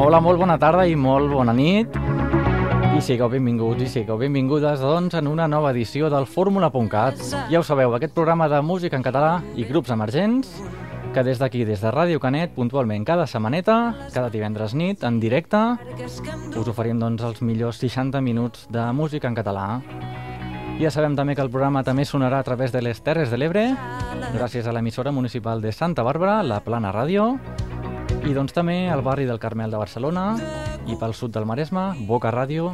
Hola, molt bona tarda i molt bona nit. I sigueu benvinguts i sigueu benvingudes, doncs, en una nova edició del Fórmula.cat. Ja ho sabeu, aquest programa de música en català i grups emergents, que des d'aquí, des de Ràdio Canet, puntualment cada setmaneta, cada divendres nit, en directe, us oferim, doncs, els millors 60 minuts de música en català. Ja sabem també que el programa també sonarà a través de les Terres de l'Ebre, gràcies a l'emissora municipal de Santa Bàrbara, la Plana Ràdio, i doncs també al barri del Carmel de Barcelona i pel sud del Maresme, Boca Ràdio,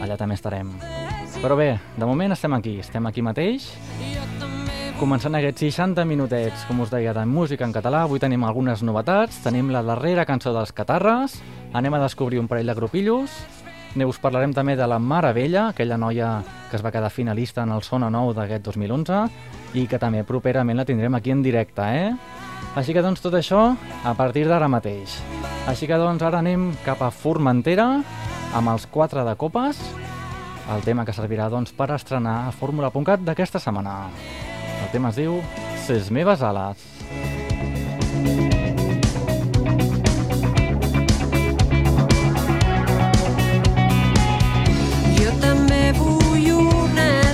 allà també estarem. Però bé, de moment estem aquí, estem aquí mateix, començant aquests 60 minutets, com us deia, de música en català. Avui tenim algunes novetats, tenim la darrera cançó dels Catarres, anem a descobrir un parell de grupillos, ne us parlarem també de la Mare Vella, aquella noia que es va quedar finalista en el Sona 9 d'aquest 2011 i que també properament la tindrem aquí en directe, eh? Així que doncs tot això a partir d'ara mateix. Així que doncs ara anem cap a Formentera amb els quatre de copes, el tema que servirà doncs per estrenar a Fórmula.cat d'aquesta setmana. El tema es diu Ses meves ales.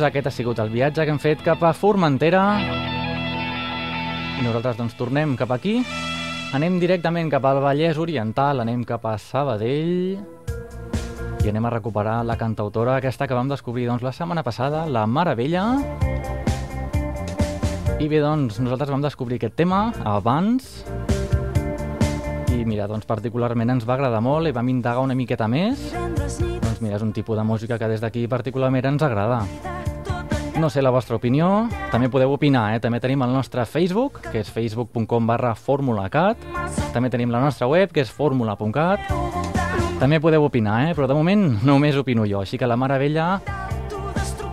Doncs aquest ha sigut el viatge que hem fet cap a Formentera. I nosaltres doncs tornem cap aquí. Anem directament cap al Vallès Oriental, anem cap a Sabadell i anem a recuperar la cantautora aquesta que vam descobrir doncs, la setmana passada, la Mare Vella. I bé, doncs, nosaltres vam descobrir aquest tema abans I mira, doncs particularment ens va agradar molt i vam indagar una miqueta més. Doncs mira, és un tipus de música que des d'aquí particularment ens agrada. No sé la vostra opinió, també podeu opinar, eh? també tenim el nostre Facebook, que és facebook.com barra formulacat, també tenim la nostra web, que és formula.cat, també podeu opinar, eh? però de moment només opino jo, així que la Mare Vella,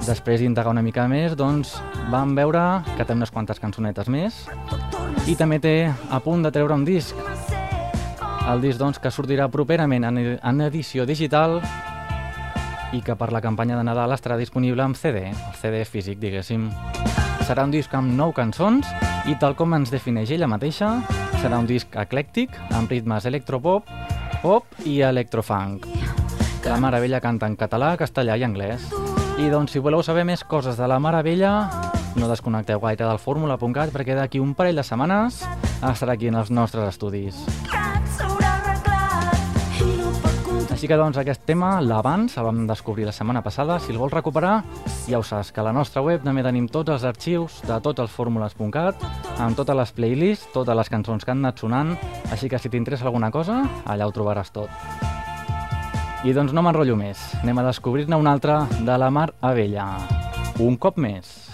després d'indagar una mica més, doncs vam veure que té unes quantes cançonetes més i també té a punt de treure un disc. El disc doncs, que sortirà properament en, edició digital i que per la campanya de Nadal estarà disponible amb CD, el CD físic, diguéssim. Serà un disc amb nou cançons i tal com ens defineix ella mateixa, serà un disc eclèctic amb ritmes electropop, pop i electrofunk. La Mare Vella canta en català, castellà i anglès. I doncs, si voleu saber més coses de la Mare Vella, no desconnecteu gaire del fórmula.cat perquè d'aquí un parell de setmanes estarà aquí en els nostres estudis. Així que doncs aquest tema, l'abans, el vam descobrir la setmana passada. Si el vols recuperar, ja ho saps, que a la nostra web també tenim tots els arxius de tots els fórmules.cat, amb totes les playlists, totes les cançons que han anat sonant, així que si t'interessa alguna cosa, allà ho trobaràs tot. I doncs no m'enrotllo més, anem a descobrir-ne una altra de la Mar Abella. Un cop més.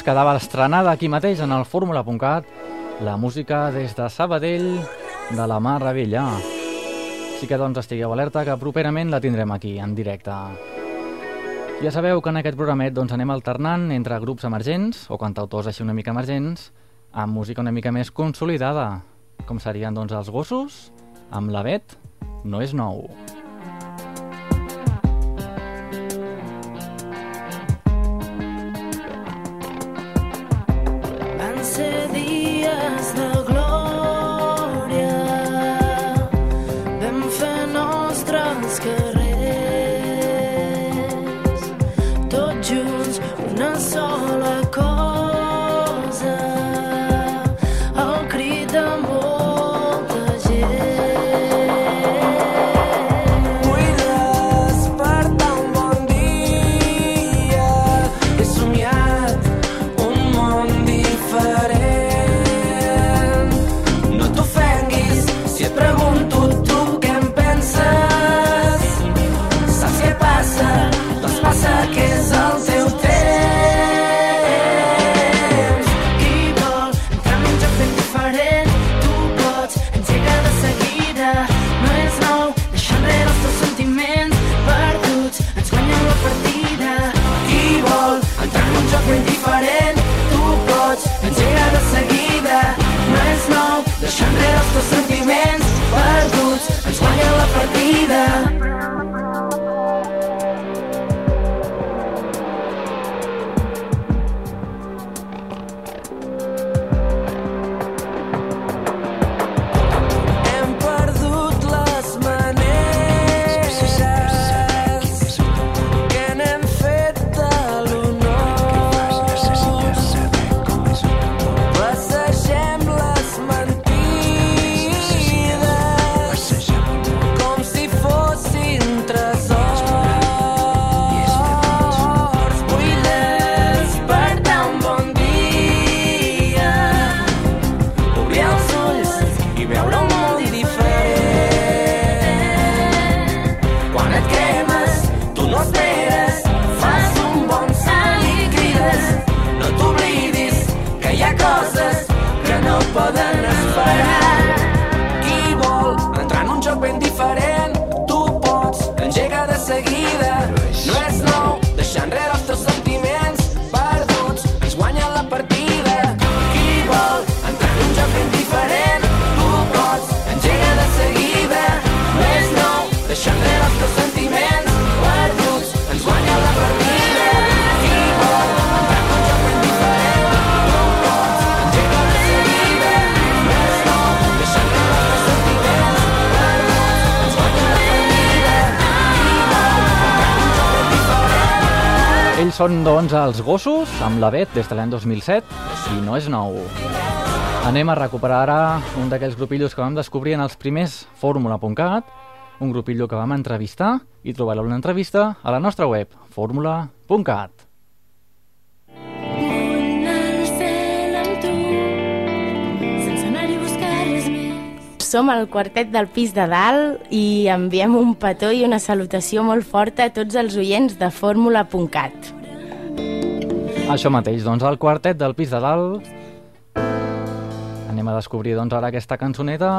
ens quedava estrenada aquí mateix en el fórmula.cat la música des de Sabadell de la Mar Revella. Així que doncs estigueu alerta que properament la tindrem aquí en directe. Ja sabeu que en aquest programet doncs, anem alternant entre grups emergents o cantautors així una mica emergents amb música una mica més consolidada, com serien doncs els gossos amb la Bet no és nou. Són, doncs, els gossos, amb la Bet des de l'any 2007, i no és nou. Anem a recuperar ara un d'aquells grupillos que vam descobrir en els primers fórmula.cat, un grupillo que vam entrevistar, i trobareu entrevista a la nostra web, fórmula.cat. som el quartet del pis de dalt i enviem un petó i una salutació molt forta a tots els oients de fórmula.cat. Això mateix, doncs el quartet del pis de dalt. Anem a descobrir doncs ara aquesta cançoneta.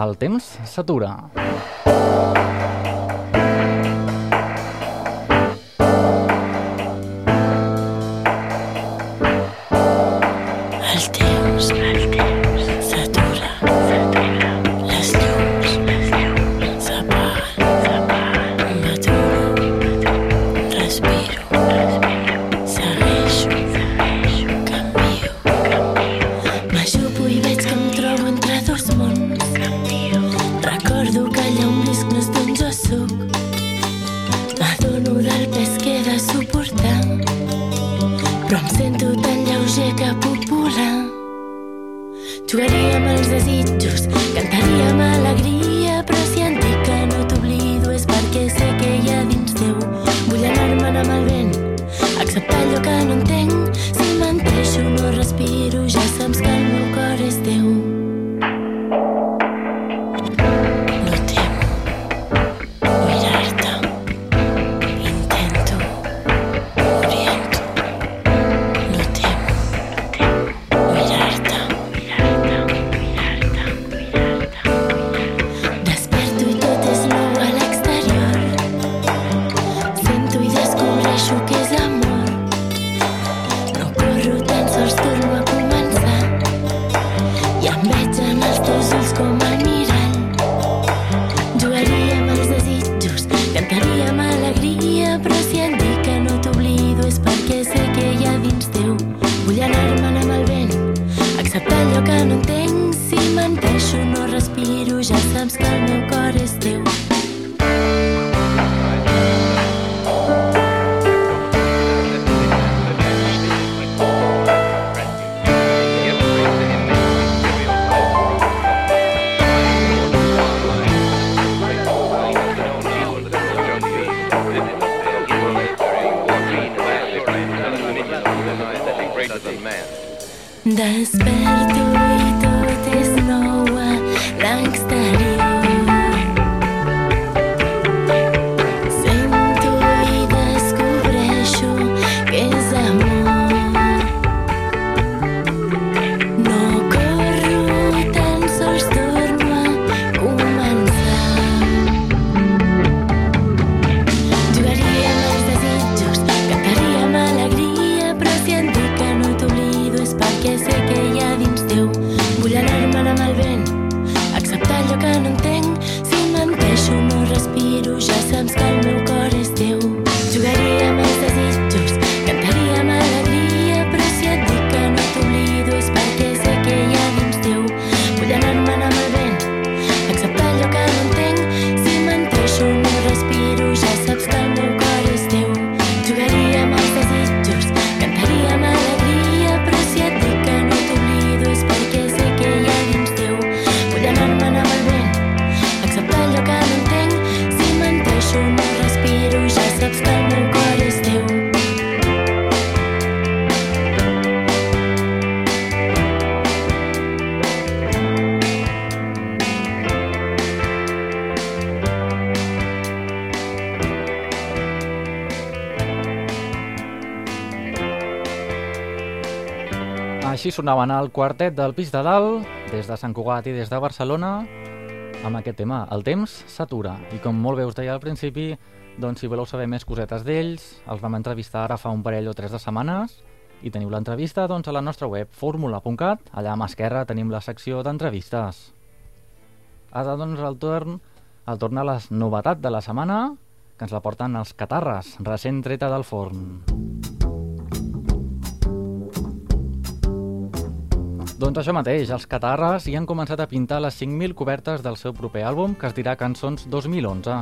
El temps s'atura. Música el popular. Jugaríem els desitjos, cantaríem alegria Així sonaven el quartet del pis de dalt, des de Sant Cugat i des de Barcelona, amb aquest tema, El temps s'atura. I com molt bé us deia al principi, doncs si voleu saber més cosetes d'ells, els vam entrevistar ara fa un parell o tres de setmanes, i teniu l'entrevista doncs, a la nostra web formula.cat, allà a mà esquerra tenim la secció d'entrevistes. Ara doncs el torn, el torn a les novetats de la setmana, que ens la porten els Catarres, recent treta del forn. Doncs això mateix, els Catarres hi han començat a pintar les 5.000 cobertes del seu proper àlbum, que es dirà Cançons 2011.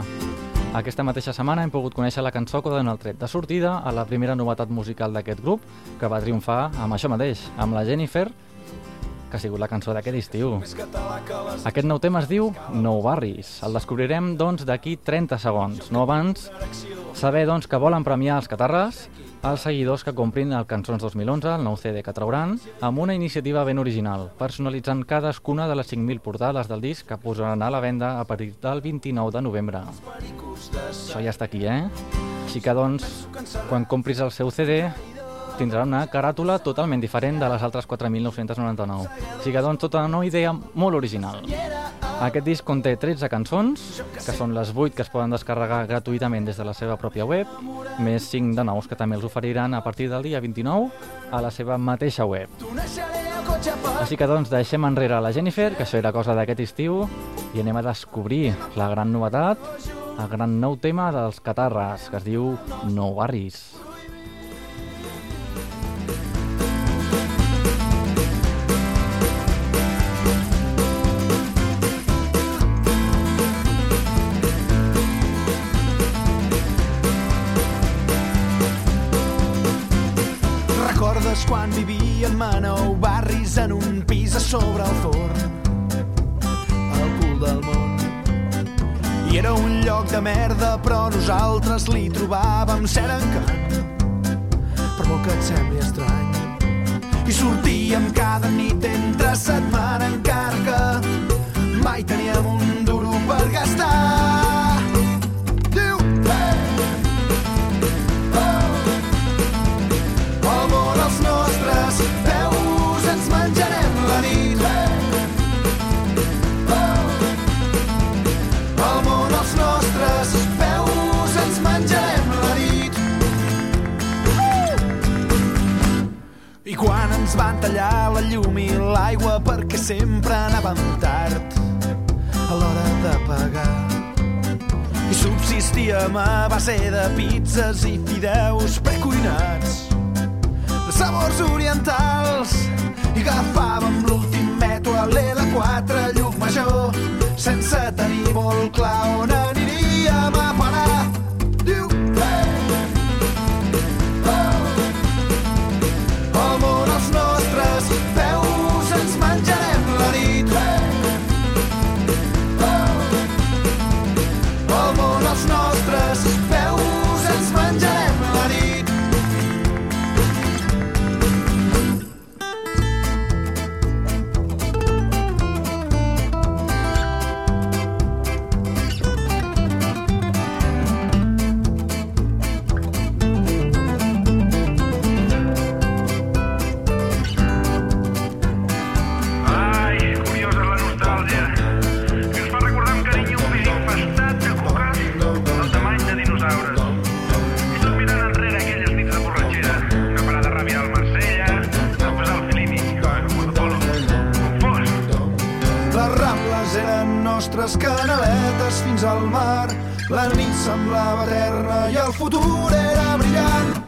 Aquesta mateixa setmana hem pogut conèixer la cançó que dona el tret de sortida a la primera novetat musical d'aquest grup, que va triomfar amb això mateix, amb la Jennifer, que ha sigut la cançó d'aquest estiu. Aquest nou tema es diu Nou Barris. El descobrirem, doncs, d'aquí 30 segons. No abans, saber, doncs, que volen premiar els Catarres als seguidors que comprin el Cançons 2011, el nou CD que trauran, amb una iniciativa ben original, personalitzant cadascuna de les 5.000 portades del disc que posaran a la venda a partir del 29 de novembre. Això ja està aquí, eh? Així que, doncs, quan compris el seu CD, tindrà una caràtula totalment diferent de les altres 4.999. Així que, doncs, tota una idea molt original. Aquest disc conté 13 cançons, que són les 8 que es poden descarregar gratuïtament des de la seva pròpia web, més 5 de nous que també els oferiran a partir del dia 29 a la seva mateixa web. Així que doncs deixem enrere la Jennifer, que això era cosa d'aquest estiu, i anem a descobrir la gran novetat, el gran nou tema dels Catarres, que es diu Nou Barris. Recordes quan vivíem a nou barris en un pis a sobre el forn? Al cul del món. I era un lloc de merda, però nosaltres li trobàvem cert encant. Per molt que et sembli estrany. I sortíem cada nit entre setmana encara que mai teníem un van tallar la llum i l'aigua perquè sempre anàvem tard a l'hora de pagar. I subsistíem a base de pizzas i fideus precuinats de sabors orientals i agafàvem l'últim metro a l'L4 Llum Major sense tenir molt clar on aniríem a parar. fins al mar. La nit semblava eterna i el futur era brillant.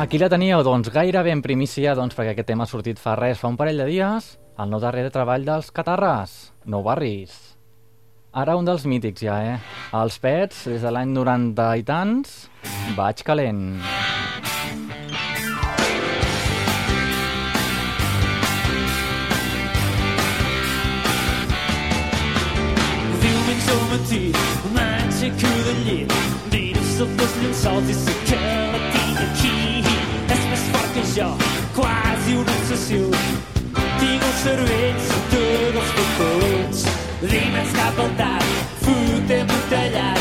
Aquí la teníeu, doncs, gairebé en primícia, doncs, perquè aquest tema ha sortit fa res, fa un parell de dies, el nou darrer de treball dels Catarres, Nou Barris. Ara un dels mítics ja, eh? Els Pets, des de l'any 90 i tants, Vaig calent. Diumenge al matí, un any aixeco de llit, miro sota els llençols i s'acaba que jo, quasi un obsessiu, Tinc el cervell tots els cocons, dinars cap al tard, fotem un tallat.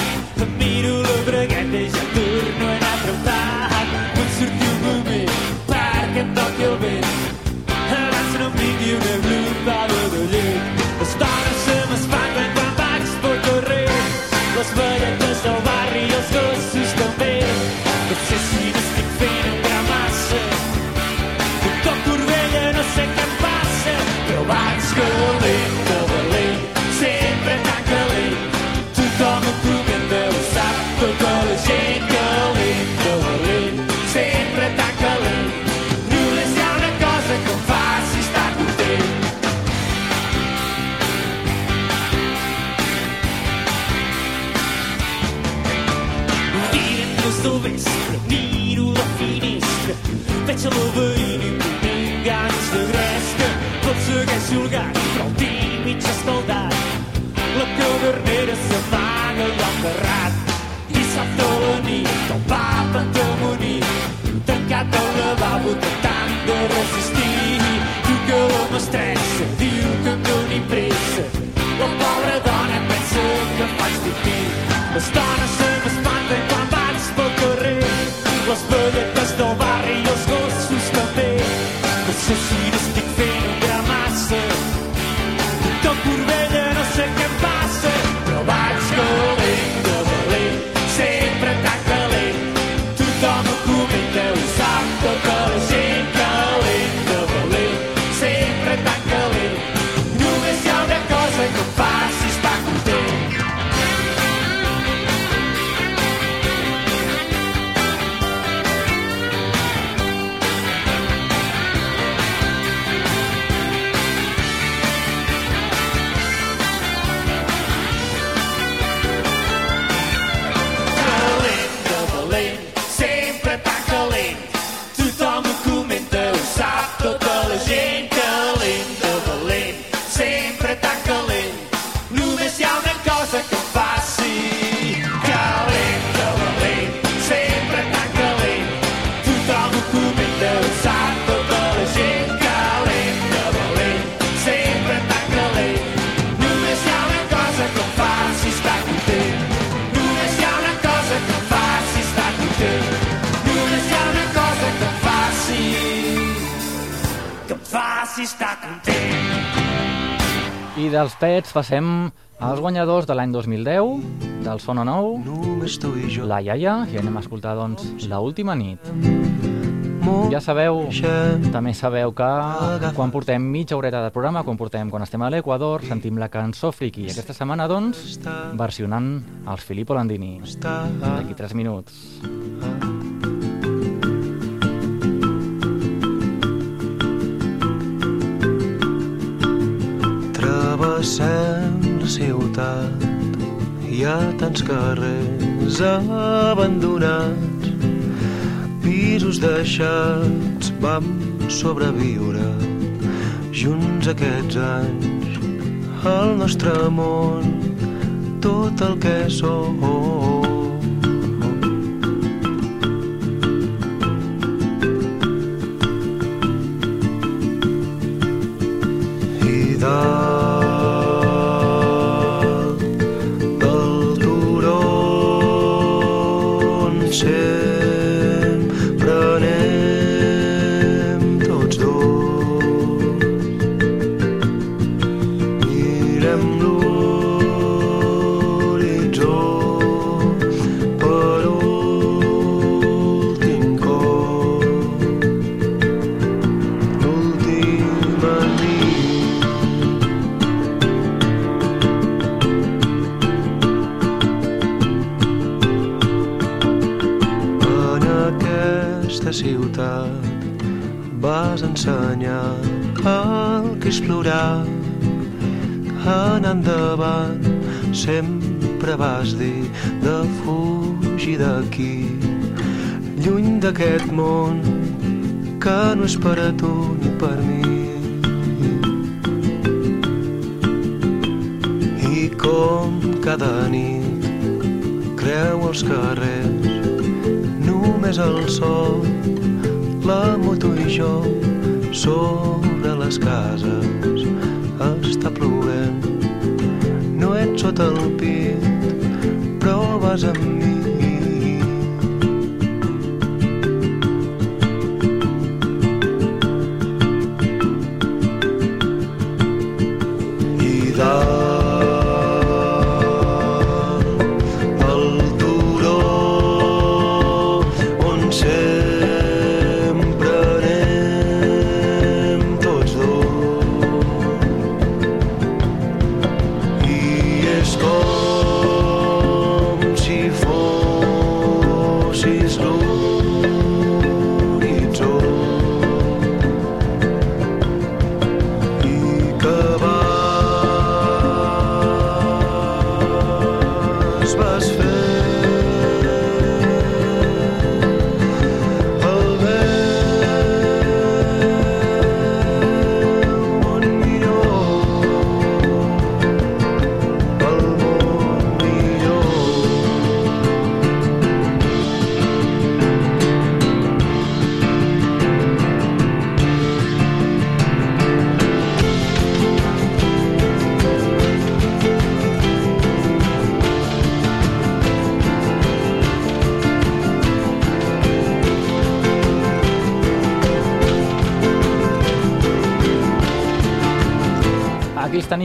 si està content. I dels pets passem als guanyadors de l'any 2010, del Sono Nou, la iaia, i anem a escoltar, doncs, l'última nit. Ja sabeu, també sabeu que quan portem mitja horeta de programa, quan portem quan estem a l'Equador, sentim la cançó Friki. I aquesta setmana, doncs, versionant els Filippo Landini. D'aquí tres minuts. Travessem la ciutat. Hi ha tants carrers abandonats Pisos deixats Vam sobreviure. Junts aquests anys Al nostre món Tot el que som. I dalt Anar endavant sempre vas dir de fugir d'aquí, lluny d'aquest món que no és per a tu ni per mi. I com cada nit creu els carrers només el sol, la moto i jo sobre les cases està plovent. Sota el pit, però vas amb mi.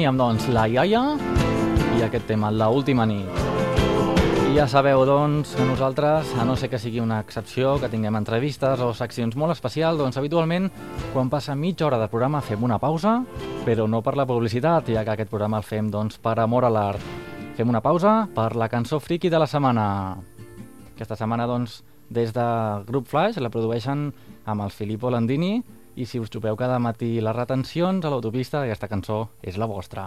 Teníem, doncs, la iaia i aquest tema, la última nit. I ja sabeu, doncs, que nosaltres, a no ser que sigui una excepció, que tinguem entrevistes o seccions molt especials, doncs habitualment, quan passa mitja hora de programa, fem una pausa, però no per la publicitat, ja que aquest programa el fem, doncs, per amor a l'art. Fem una pausa per la cançó friki de la setmana. Aquesta setmana, doncs, des de Grup Flash la produeixen amb el Filippo Landini i si us xupeu cada matí les retencions a l'autopista, aquesta cançó és la vostra.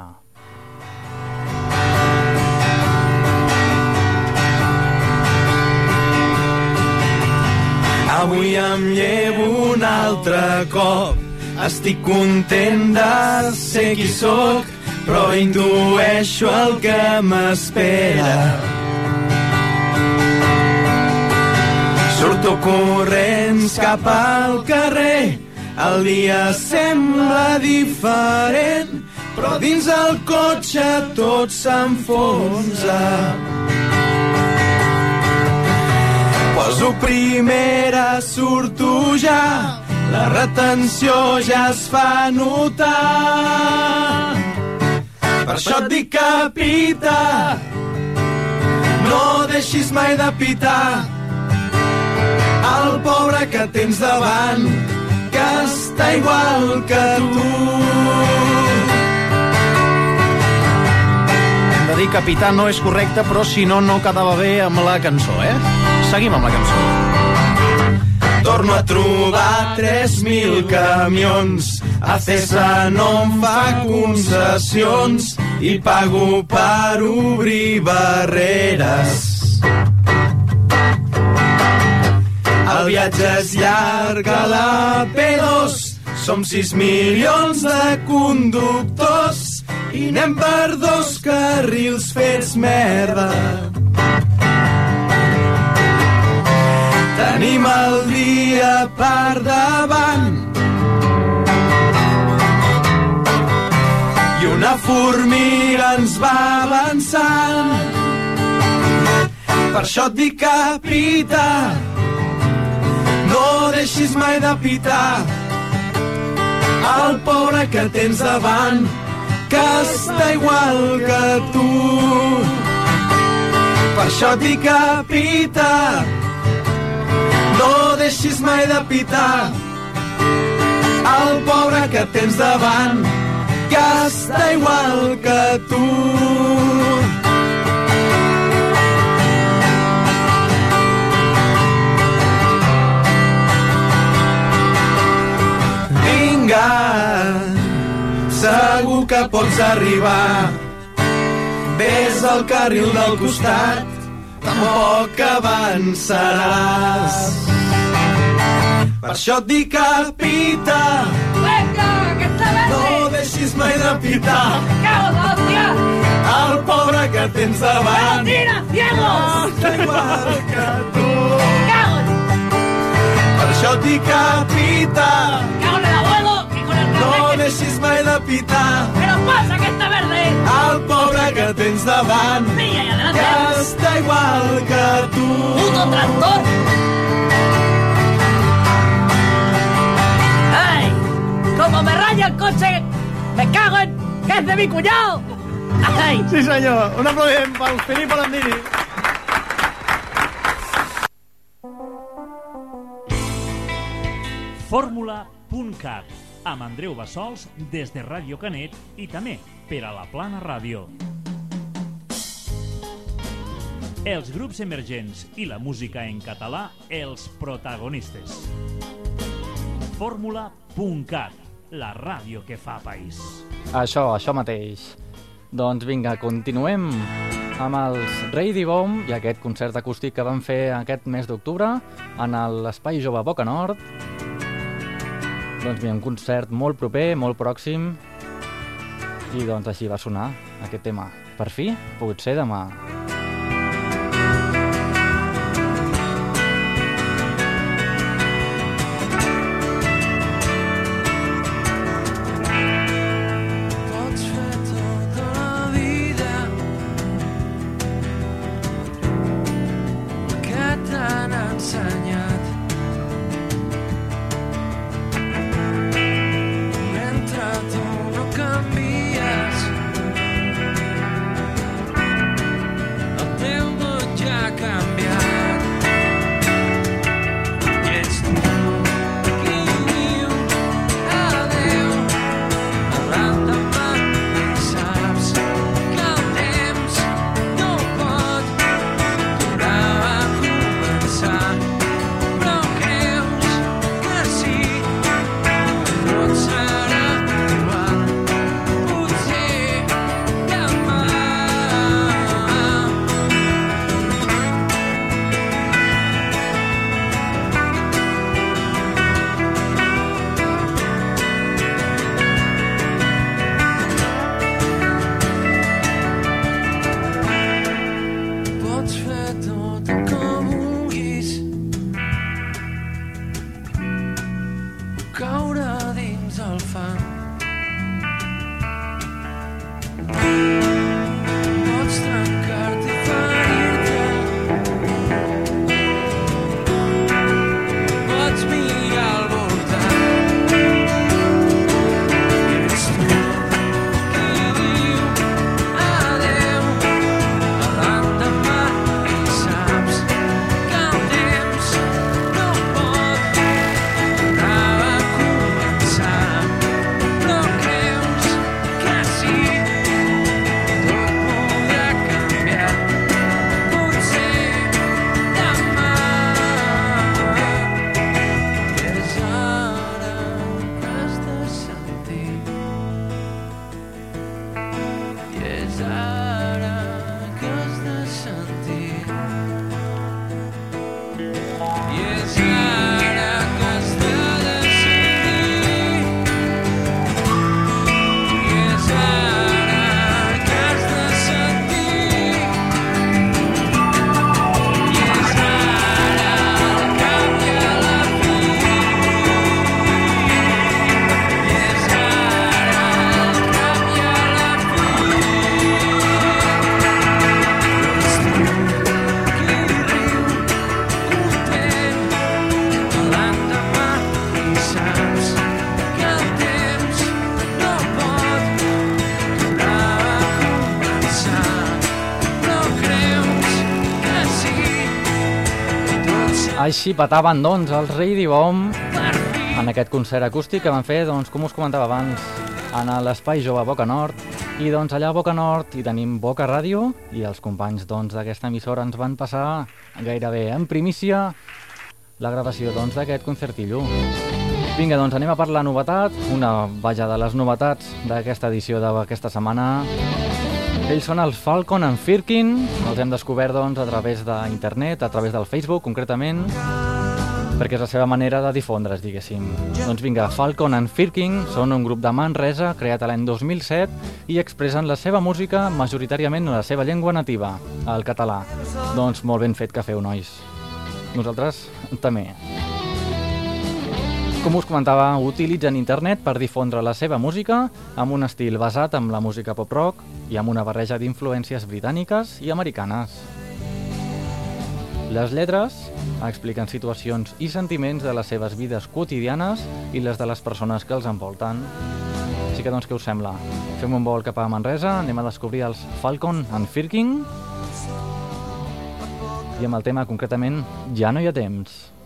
Avui em llevo un altre cop. Estic content de ser qui sóc, però intueixo el que m'espera. Surto corrents cap al carrer, el dia sembla diferent, però dins el cotxe tot s'enfonsa. Poso primera, surto ja, la retenció ja es fa notar. Per això et dic capita, no deixis mai de pitar el pobre que tens davant, que està igual que tu. Hem de dir capità no és correcte, però si no, no quedava bé amb la cançó, eh? Seguim amb la cançó. Torno a trobar 3.000 camions. Acesa no em fa concessions i pago per obrir barreres. El viatge és llarg a la P2, som 6 milions de conductors i anem per dos carrils fets merda. Tenim el dia per davant i una formiga ens va avançant. Per això et dic capità, no deixis mai de pitar el pobre que tens davant, que està igual que tu. Per això et dic capità, no deixis mai de pitar el pobre que tens davant, que està igual que tu. Vinga, segur que pots arribar. Ves al carril del costat, tampoc avançaràs. Per això et dic capita, Venga, que está no deixis mai de pitar ¡Cago el pobre que tens davant. ¡Tira, ciego! Està igual que tu. ¡Cago en... Per això et dic capita, ¡Cago deixis mai de pitar ¡Pero pasa que está verde! el pobre que tens davant. ¡Pilla y que està igual que tu. ¡Puto tractor! ¡Ay! ¡Como me raya el coche! ¡Me cago en... ¡Que es de mi cuñado! ¡Ay! Sí, senyor. Un aplaudiment pel Filip Alandini. Fórmula.cat amb Andreu Bassols des de Ràdio Canet i també per a la Plana Ràdio. Els grups emergents i la música en català, els protagonistes. Fórmula.cat, la ràdio que fa país. Això, això mateix. Doncs vinga, continuem amb els Reidi Bomb i aquest concert acústic que van fer aquest mes d'octubre en l'Espai Jove Boca Nord. Doncs mira, un concert molt proper, molt pròxim i doncs així va sonar aquest tema. Per fi, pot ser demà. Així petaven, doncs, els Bomb en aquest concert acústic que van fer, doncs, com us comentava abans, en l'Espai Jove Boca Nord. I doncs allà a Boca Nord hi tenim Boca Ràdio i els companys doncs d'aquesta emissora ens van passar gairebé en primícia la gravació doncs d'aquest concertillo. Vinga, doncs anem a per la novetat, una vaja de les novetats d'aquesta edició d'aquesta setmana. Ells són els Falcon and Firkin, els hem descobert doncs, a través d'internet, a través del Facebook concretament, perquè és la seva manera de difondre's, diguéssim. Doncs vinga, Falcon and Firkin són un grup de Manresa creat l'any 2007 i expressen la seva música majoritàriament en la seva llengua nativa, el català. Doncs molt ben fet que feu, nois. Nosaltres també. Com us comentava, utilitzen internet per difondre la seva música amb un estil basat en la música pop-rock i amb una barreja d'influències britàniques i americanes. Les lletres expliquen situacions i sentiments de les seves vides quotidianes i les de les persones que els envolten. Així que doncs, què us sembla? Fem un vol cap a Manresa, anem a descobrir els Falcon and Firking i amb el tema concretament Ja no hi ha temps.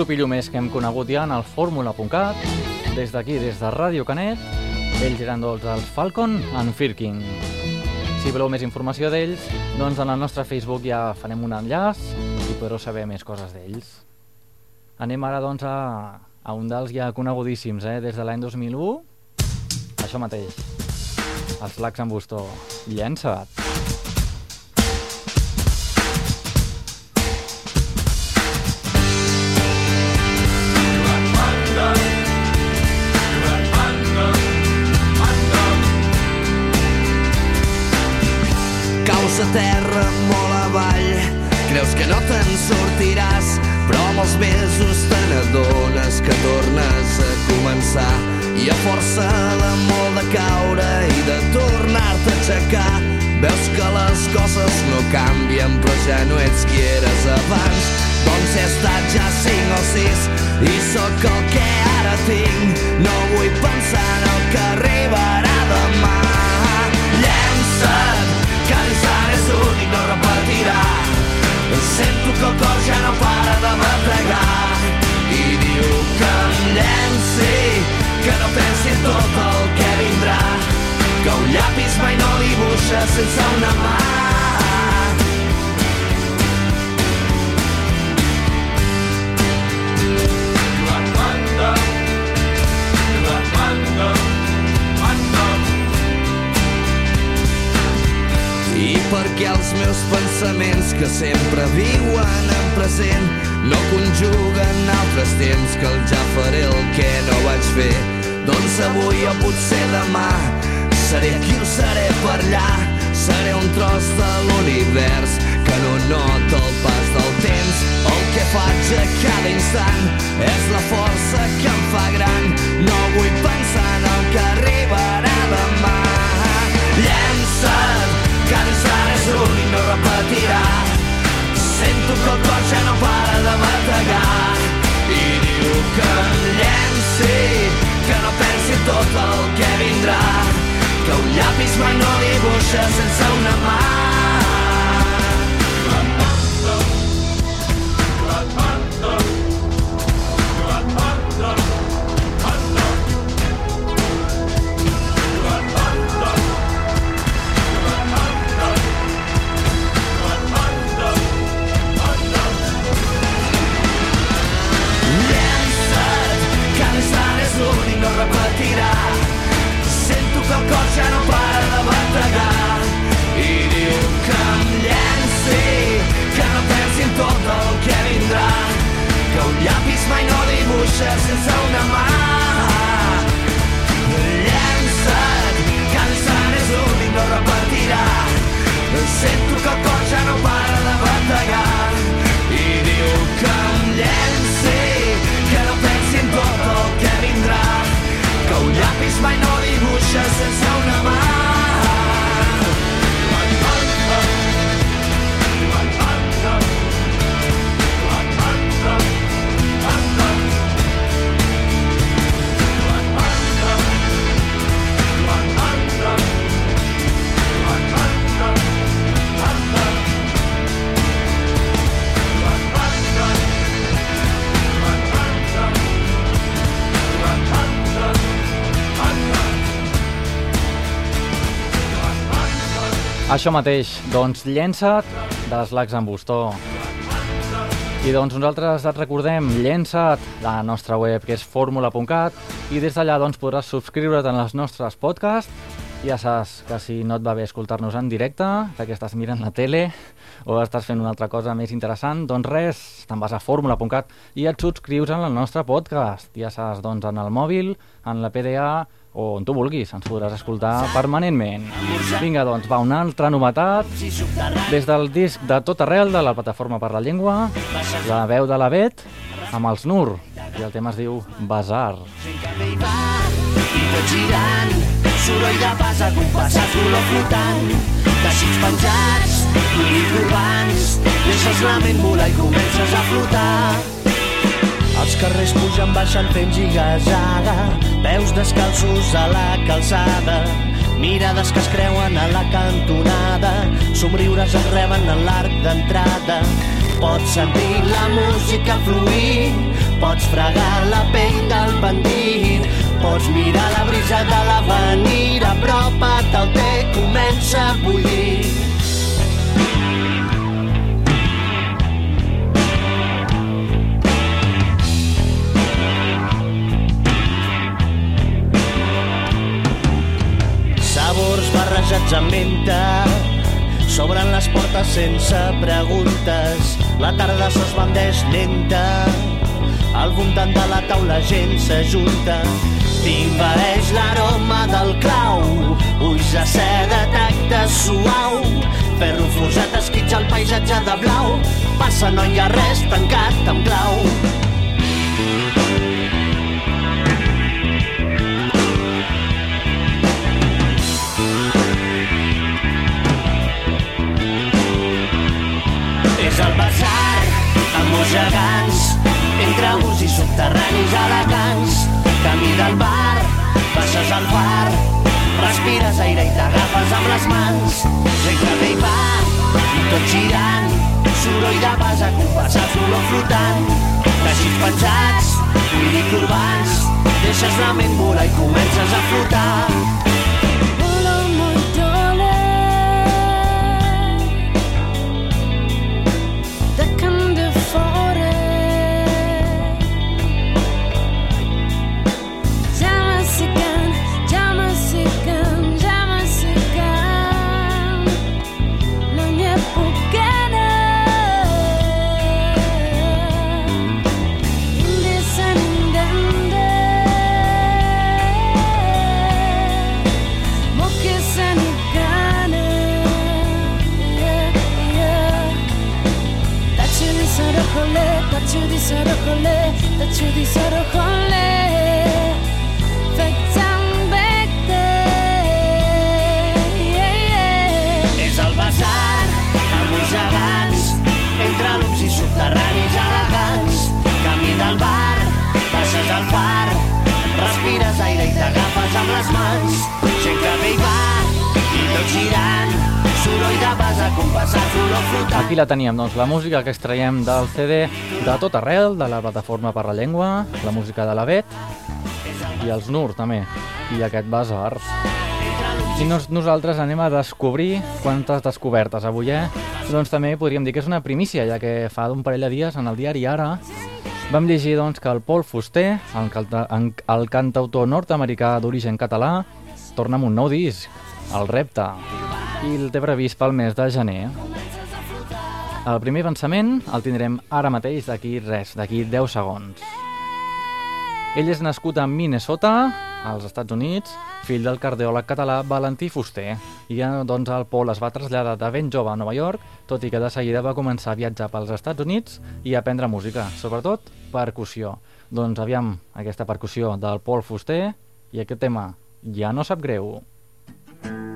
Grupillo més que hem conegut ja en el fórmula.cat, des d'aquí, des de Ràdio Canet, ells eren doncs els Falcon and Firkin. Si voleu més informació d'ells, doncs en el nostre Facebook ja farem un enllaç i podreu saber més coses d'ells. Anem ara doncs a, a un dels ja conegudíssims, eh? des de l'any 2001, això mateix, els Lacs en Bustó, llença't. Caus a terra molt avall, creus que no te'n sortiràs, però amb els mesos te n'adones que tornes a començar. I a força de molt de caure i de tornar-te a aixecar veus que les coses no canvien però ja no ets qui eres abans. Doncs he estat ja cinc o sis i sóc el que ara tinc. No vull pensar en el que arribarà demà únic, no repetirà. Sento que el cor ja no para de bategar i diu que em llenci, que no pensi en tot el que vindrà, que un llapis mai no dibuixa sense una mà. Perquè els meus pensaments que sempre viuen en present no conjuguen altres temps que el ja faré el que no vaig fer. Doncs avui o potser demà seré aquí o seré per allà. Seré un tros de l'univers que no nota el pas del temps. El que faig a cada instant és la força que em fa gran. No vull pensar en el que arribarà demà. Llença't que l'instant és únic, no repetirà. Sento que el cor ja no para de bategar i diu que em llenci, que no pensi en tot el que vindrà, que un llapis mai no dibuixa sense una mà. Això mateix, doncs llença't dels lacs en Bustó. I doncs nosaltres et recordem, llença't la nostra web que és fórmula.cat i des d'allà doncs podràs subscriure't en els nostres podcasts. Ja saps que si no et va bé escoltar-nos en directe, perquè estàs mirant la tele o estàs fent una altra cosa més interessant, doncs res, te'n vas a fórmula.cat i et subscrius en el nostre podcast. Ja saps, doncs en el mòbil, en la PDA o on tu vulguis, ens podràs escoltar permanentment. Vinga, doncs, va una altra novetat. Des del disc de tot arrel de la Plataforma per la Llengua, la veu de la Bet amb els Nur, i el tema es diu Basar. i tot girant soroll de pas a compassat color flotant teixits penjats i urbans deixes la ment volar i comences a flotar Els carrers pugen, baixen fent gigasada, peus descalços a la calçada, mirades que es creuen a la cantonada, somriures es reben en l'arc d'entrada. Pots sentir la música fluir, pots fregar la pell del bandit, pots mirar la brisa de l'avenir, apropa't el té, comença a bullir. Sabors barrejats amb menta S'obren les portes sense preguntes. La tarda s'esbandeix lenta Al voltant de la taula gent s'ajunta. T'invaeix l'aroma del clau. Ulls de seda, tacte suau. Ferro forjat esquitxa el paisatge de blau. Passa, no hi ha res tancat amb clau És el basar amb molts gegants entre bus i subterranis elegants. Camí del bar, baixes al far respires aire i t'agafes amb les mans. Que ve i va i tot girant soroll de base compassats olor flotant. Teixits penjats minicurbans deixes la ment volar i comences a flotar la teníem, doncs, la música que extraiem del CD de tot arrel, de la plataforma per la llengua, la música de la Bet i els NUR també, i aquest Basar. I nos, nosaltres anem a descobrir quantes descobertes avui, eh? Doncs també podríem dir que és una primícia, ja que fa d'un parell de dies en el diari Ara vam llegir doncs, que el Pol Fuster, el, canta, el cantautor nord-americà d'origen català, torna amb un nou disc, El Repte, i el té previst pel mes de gener. El primer avançament el tindrem ara mateix d'aquí res, d'aquí 10 segons. Ell és nascut a Minnesota, als Estats Units, fill del cardiòleg català Valentí Fuster. I ja, doncs, el Pol es va traslladar de ben jove a Nova York, tot i que de seguida va començar a viatjar pels Estats Units i a aprendre música, sobretot percussió. Doncs aviam aquesta percussió del Pol Fuster i aquest tema ja no sap greu. Amb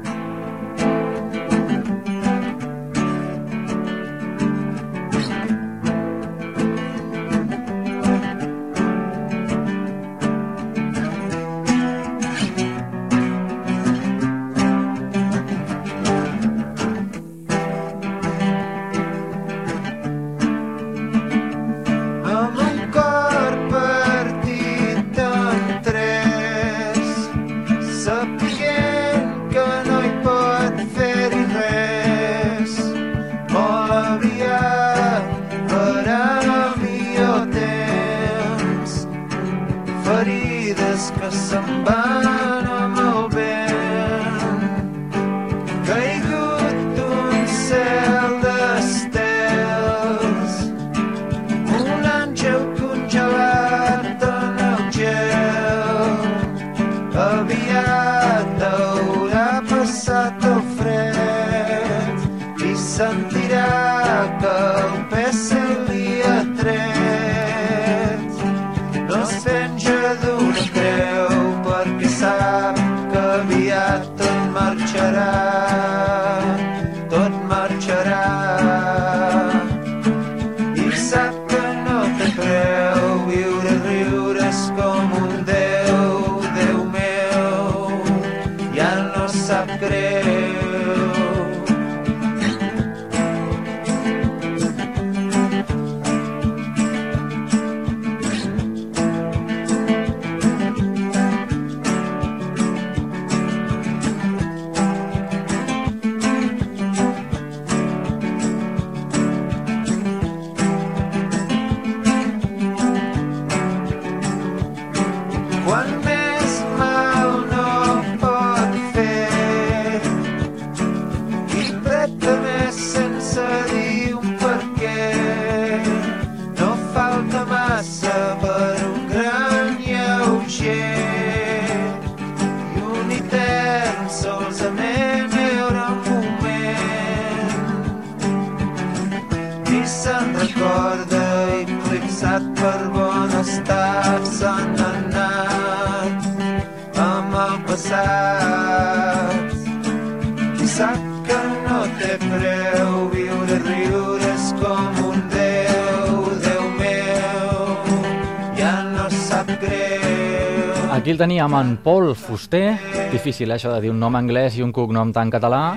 Teníem en Paul Fuster, difícil eh, això de dir un nom anglès i un cognom tan català,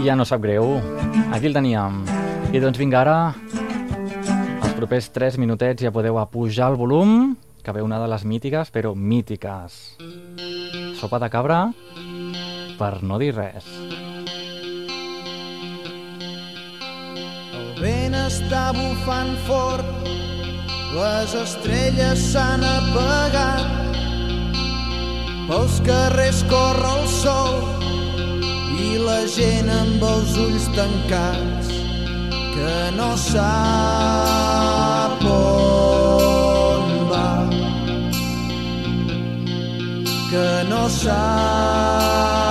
i ja no sap greu. Aquí el teníem. I doncs vinga, ara, els propers 3 minutets ja podeu apujar el volum, que ve una de les mítiques, però mítiques. Sopa de cabra, per no dir res. El vent està bufant fort, les estrelles s'han apagat. Pels carrers corre el sol i la gent amb els ulls tancats que no sap on va. Que no sap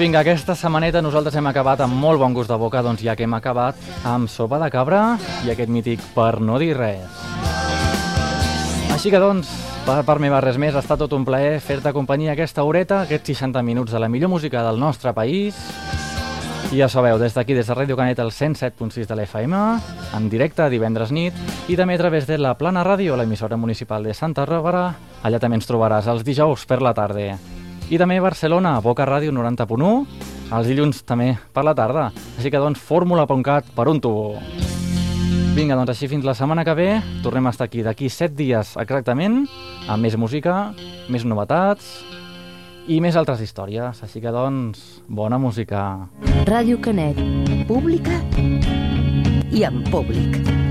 vinga, aquesta setmaneta nosaltres hem acabat amb molt bon gust de boca, doncs ja que hem acabat amb sopa de cabra i aquest mític per no dir res. Així que doncs, per part meva res més, estat tot un plaer fer-te companyia aquesta horeta, aquests 60 minuts de la millor música del nostre país. I ja sabeu, des d'aquí, des de Ràdio Canet, el 107.6 de l'FM, en directe divendres nit, i també a través de la Plana Ràdio, l'emissora municipal de Santa Bàrbara. Allà també ens trobaràs els dijous per la tarda. I també Barcelona, Boca Ràdio 90.1, els dilluns també per la tarda. Així que doncs, fórmula.cat per un tubo. Vinga, doncs així fins la setmana que ve. Tornem a estar aquí d'aquí 7 dies exactament, amb més música, més novetats i més altres històries. Així que doncs, bona música. Ràdio Canet, pública i en públic.